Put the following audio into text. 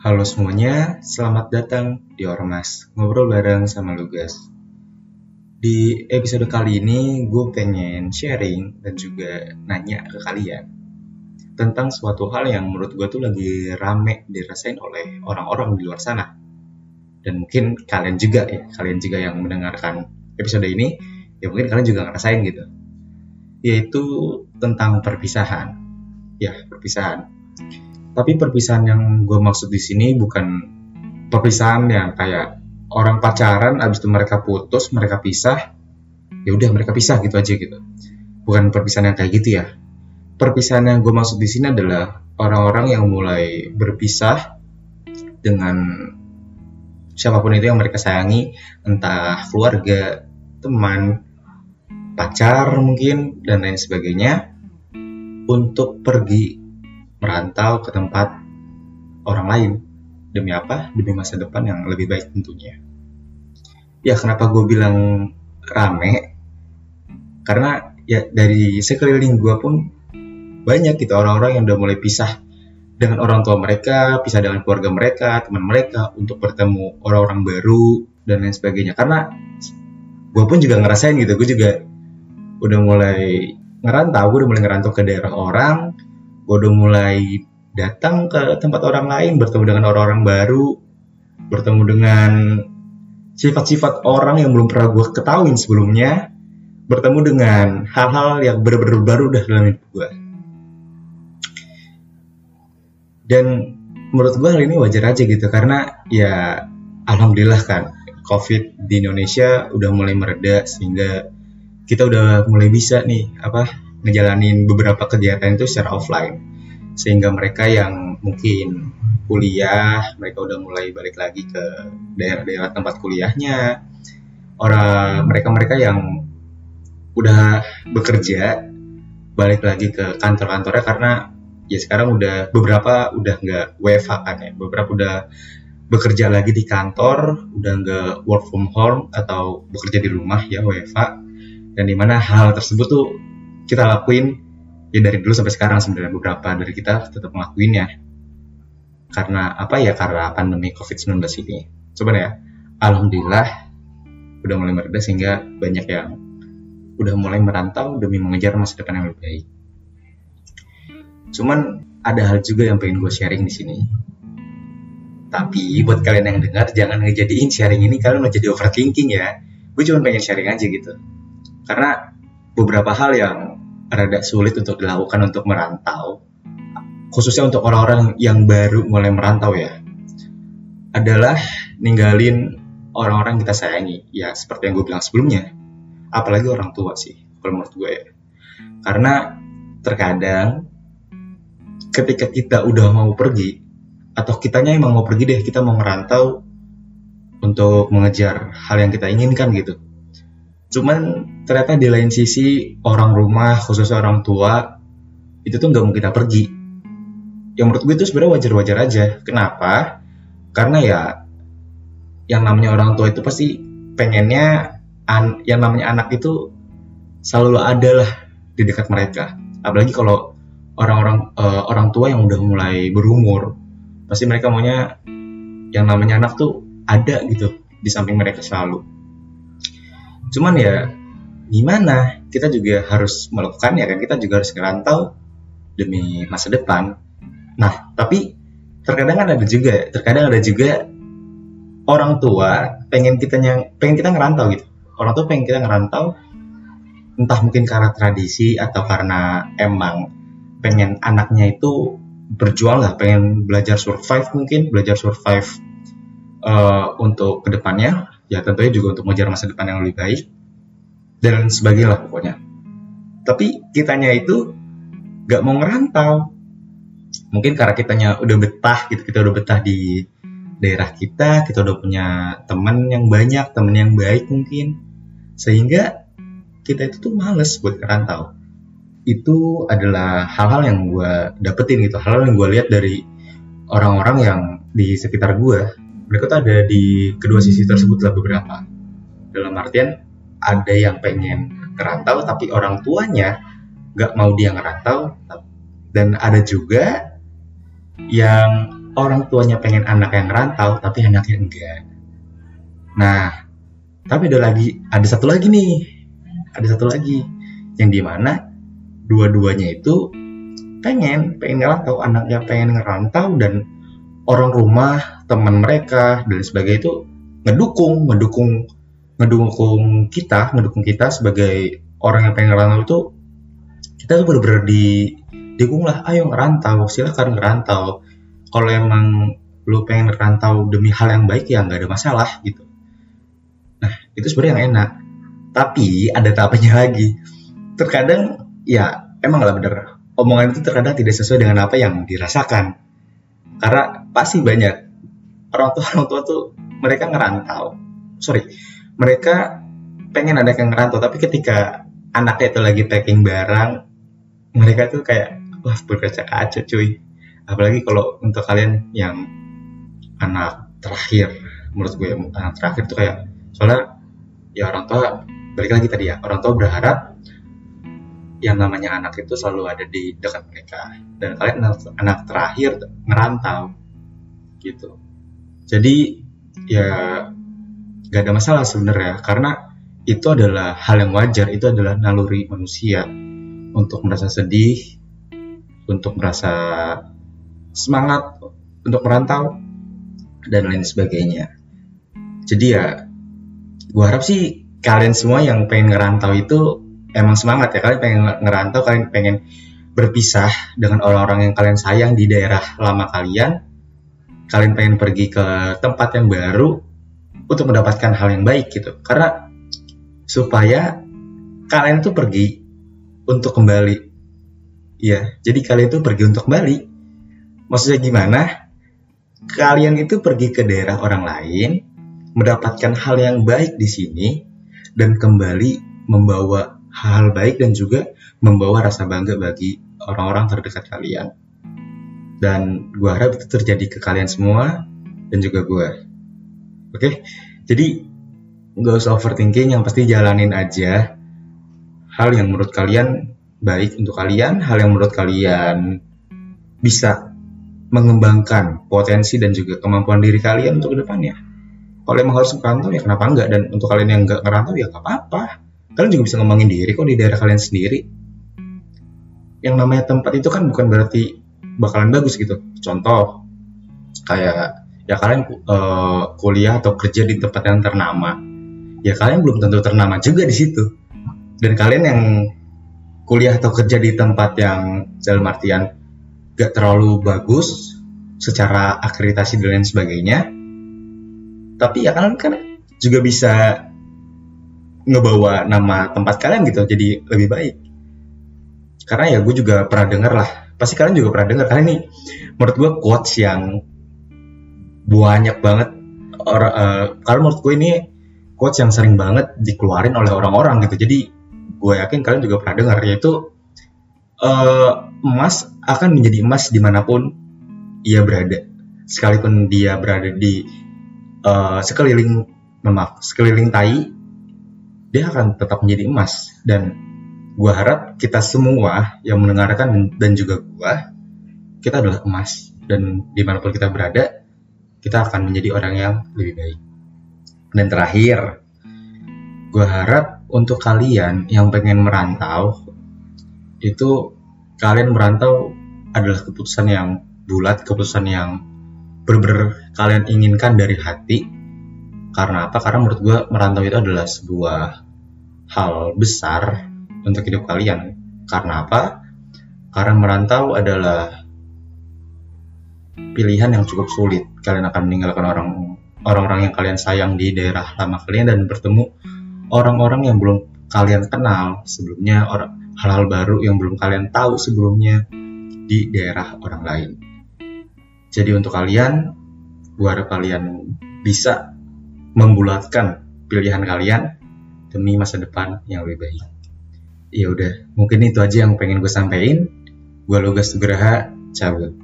Halo semuanya, selamat datang di Ormas, ngobrol bareng sama Lugas. Di episode kali ini, gue pengen sharing dan juga nanya ke kalian tentang suatu hal yang menurut gue tuh lagi rame dirasain oleh orang-orang di luar sana. Dan mungkin kalian juga ya, kalian juga yang mendengarkan episode ini, ya mungkin kalian juga ngerasain gitu. Yaitu tentang perpisahan. Ya, perpisahan tapi perpisahan yang gue maksud di sini bukan perpisahan yang kayak orang pacaran abis itu mereka putus mereka pisah ya udah mereka pisah gitu aja gitu. Bukan perpisahan yang kayak gitu ya. Perpisahan yang gue maksud di sini adalah orang-orang yang mulai berpisah dengan siapa pun itu yang mereka sayangi entah keluarga teman pacar mungkin dan lain sebagainya untuk pergi merantau ke tempat orang lain. Demi apa? Demi masa depan yang lebih baik tentunya. Ya kenapa gue bilang rame? Karena ya dari sekeliling gue pun banyak gitu orang-orang yang udah mulai pisah dengan orang tua mereka, pisah dengan keluarga mereka, teman mereka untuk bertemu orang-orang baru dan lain sebagainya. Karena gue pun juga ngerasain gitu, gue juga udah mulai ngerantau, gue udah mulai ngerantau ke daerah orang, gue udah mulai datang ke tempat orang lain, bertemu dengan orang-orang baru, bertemu dengan sifat-sifat orang yang belum pernah gue ketahuin sebelumnya, bertemu dengan hal-hal yang benar-benar baru udah dalam hidup gue. Dan menurut gue hal ini wajar aja gitu, karena ya alhamdulillah kan, COVID di Indonesia udah mulai mereda sehingga kita udah mulai bisa nih apa ngejalanin beberapa kegiatan itu secara offline. Sehingga mereka yang mungkin kuliah mereka udah mulai balik lagi ke daerah-daerah tempat kuliahnya. Orang mereka-mereka yang udah bekerja balik lagi ke kantor-kantornya karena ya sekarang udah beberapa udah nggak WFH kan ya. Beberapa udah bekerja lagi di kantor udah nggak work from home atau bekerja di rumah ya WFH dan di mana hal tersebut tuh kita lakuin ya dari dulu sampai sekarang sebenarnya beberapa dari kita tetap ngelakuinnya karena apa ya? Karena pandemi COVID-19 ini. Coba ya. Alhamdulillah udah mulai mereda sehingga banyak yang udah mulai merantau demi mengejar masa depan yang lebih baik. Cuman ada hal juga yang pengen gue sharing di sini. Tapi buat kalian yang dengar jangan ngejadiin sharing ini. Kalian menjadi overthinking ya. Gue cuma pengen sharing aja gitu. Karena beberapa hal yang rada sulit untuk dilakukan untuk merantau, khususnya untuk orang-orang yang baru mulai merantau ya, adalah ninggalin orang-orang kita sayangi. Ya seperti yang gue bilang sebelumnya, apalagi orang tua sih, kalau menurut gue ya. Karena terkadang ketika kita udah mau pergi, atau kitanya emang mau pergi deh, kita mau merantau untuk mengejar hal yang kita inginkan gitu Cuman ternyata di lain sisi orang rumah khususnya orang tua itu tuh nggak mau kita pergi. Yang menurut gue itu sebenarnya wajar-wajar aja. Kenapa? Karena ya yang namanya orang tua itu pasti pengennya an yang namanya anak itu selalu ada lah di dekat mereka. Apalagi kalau orang-orang uh, orang tua yang udah mulai berumur, pasti mereka maunya yang namanya anak tuh ada gitu di samping mereka selalu cuman ya gimana? Kita juga harus melakukan ya kan? Kita juga harus ngerantau demi masa depan. Nah tapi terkadang kan ada juga terkadang ada juga orang tua pengen kita yang pengen kita ngerantau gitu. Orang tua pengen kita ngerantau entah mungkin karena tradisi atau karena emang pengen anaknya itu berjuang lah pengen belajar survive mungkin belajar survive uh, untuk ke depannya ya tentunya juga untuk mengejar masa depan yang lebih baik dan sebagainya pokoknya. Tapi kitanya itu gak mau ngerantau. Mungkin karena kitanya udah betah gitu kita udah betah di daerah kita kita udah punya teman yang banyak teman yang baik mungkin. Sehingga kita itu tuh males buat ngerantau. Itu adalah hal-hal yang gue dapetin gitu hal-hal yang gue lihat dari orang-orang yang di sekitar gue mereka tuh ada di kedua sisi tersebut lah beberapa dalam artian ada yang pengen ngerantau tapi orang tuanya nggak mau dia ngerantau dan ada juga yang orang tuanya pengen anak yang ngerantau tapi anaknya enggak. Nah, tapi ada lagi, ada satu lagi nih, ada satu lagi yang di mana dua-duanya itu pengen, pengen ngerantau, anaknya pengen ngerantau dan orang rumah, teman mereka dan sebagainya itu ngedukung, ngedukung, ngedukung kita, ngedukung kita sebagai orang yang pengen ngerantau itu kita tuh bener-bener di dukung lah, ayo ngerantau, silahkan ngerantau. Kalau emang lu pengen rantau demi hal yang baik ya nggak ada masalah gitu. Nah itu sebenarnya yang enak. Tapi ada tahapannya lagi. Terkadang ya emang lah bener. Omongan itu terkadang tidak sesuai dengan apa yang dirasakan karena pasti banyak orang tua orang tua tuh mereka ngerantau. Sorry mereka pengen ada yang ngerantau tapi ketika anaknya itu lagi packing barang mereka tuh kayak wah berkaca-kaca cuy. Apalagi kalau untuk kalian yang anak terakhir menurut gue anak terakhir tuh kayak soalnya ya orang tua balik lagi tadi ya orang tua berharap yang namanya anak itu selalu ada di dekat mereka. Dan kalian anak, anak terakhir ngerantau. Gitu. Jadi ya gak ada masalah sebenarnya. Karena itu adalah hal yang wajar. Itu adalah naluri manusia. Untuk merasa sedih untuk merasa semangat untuk merantau dan lain sebagainya. Jadi ya, gue harap sih kalian semua yang pengen ngerantau itu emang semangat ya kalian pengen ngerantau, kalian pengen berpisah dengan orang-orang yang kalian sayang di daerah lama kalian, kalian pengen pergi ke tempat yang baru untuk mendapatkan hal yang baik gitu. Karena supaya kalian tuh pergi untuk kembali. Ya, jadi kalian tuh pergi untuk kembali Maksudnya gimana? Kalian itu pergi ke daerah orang lain, mendapatkan hal yang baik di sini, dan kembali membawa hal baik dan juga membawa rasa bangga bagi orang-orang terdekat kalian. Dan gue harap itu terjadi ke kalian semua dan juga gue. Oke, jadi nggak usah overthinking, yang pasti jalanin aja hal yang menurut kalian baik untuk kalian, hal yang menurut kalian bisa mengembangkan potensi dan juga kemampuan diri kalian untuk ke depannya. Kalau emang harus merantau ya kenapa enggak dan untuk kalian yang enggak ngerantau ya nggak apa-apa. Kalian juga bisa ngembangin diri kok di daerah kalian sendiri. Yang namanya tempat itu kan bukan berarti bakalan bagus gitu. Contoh kayak ya kalian uh, kuliah atau kerja di tempat yang ternama. Ya kalian belum tentu ternama juga di situ. Dan kalian yang kuliah atau kerja di tempat yang dalam artian gak terlalu bagus secara akreditasi dan lain sebagainya tapi ya kalian kan juga bisa ngebawa nama tempat kalian gitu jadi lebih baik. Karena ya gue juga pernah denger lah pasti kalian juga pernah denger karena ini menurut gue quotes yang banyak banget orang uh, kalau menurut gue ini quotes yang sering banget dikeluarin oleh orang-orang gitu. Jadi gue yakin kalian juga pernah dengar yaitu uh, emas akan menjadi emas di mana pun ia berada. Sekalipun dia berada di uh, sekeliling maaf sekeliling tai dia akan tetap menjadi emas. Dan gua harap kita semua yang mendengarkan dan juga gua kita adalah emas. Dan di mana pun kita berada kita akan menjadi orang yang lebih baik. Dan terakhir gua harap untuk kalian yang pengen merantau itu kalian merantau adalah keputusan yang bulat, keputusan yang benar-benar kalian inginkan dari hati. Karena apa? Karena menurut gue merantau itu adalah sebuah hal besar untuk hidup kalian. Karena apa? Karena merantau adalah pilihan yang cukup sulit. Kalian akan meninggalkan orang orang-orang yang kalian sayang di daerah lama kalian dan bertemu orang-orang yang belum kalian kenal sebelumnya hal-hal baru yang belum kalian tahu sebelumnya di daerah orang lain. Jadi untuk kalian, gue harap kalian bisa membulatkan pilihan kalian demi masa depan yang lebih baik. Ya udah, mungkin itu aja yang pengen gue sampaikan. Gue Logas Tugraha, cabut.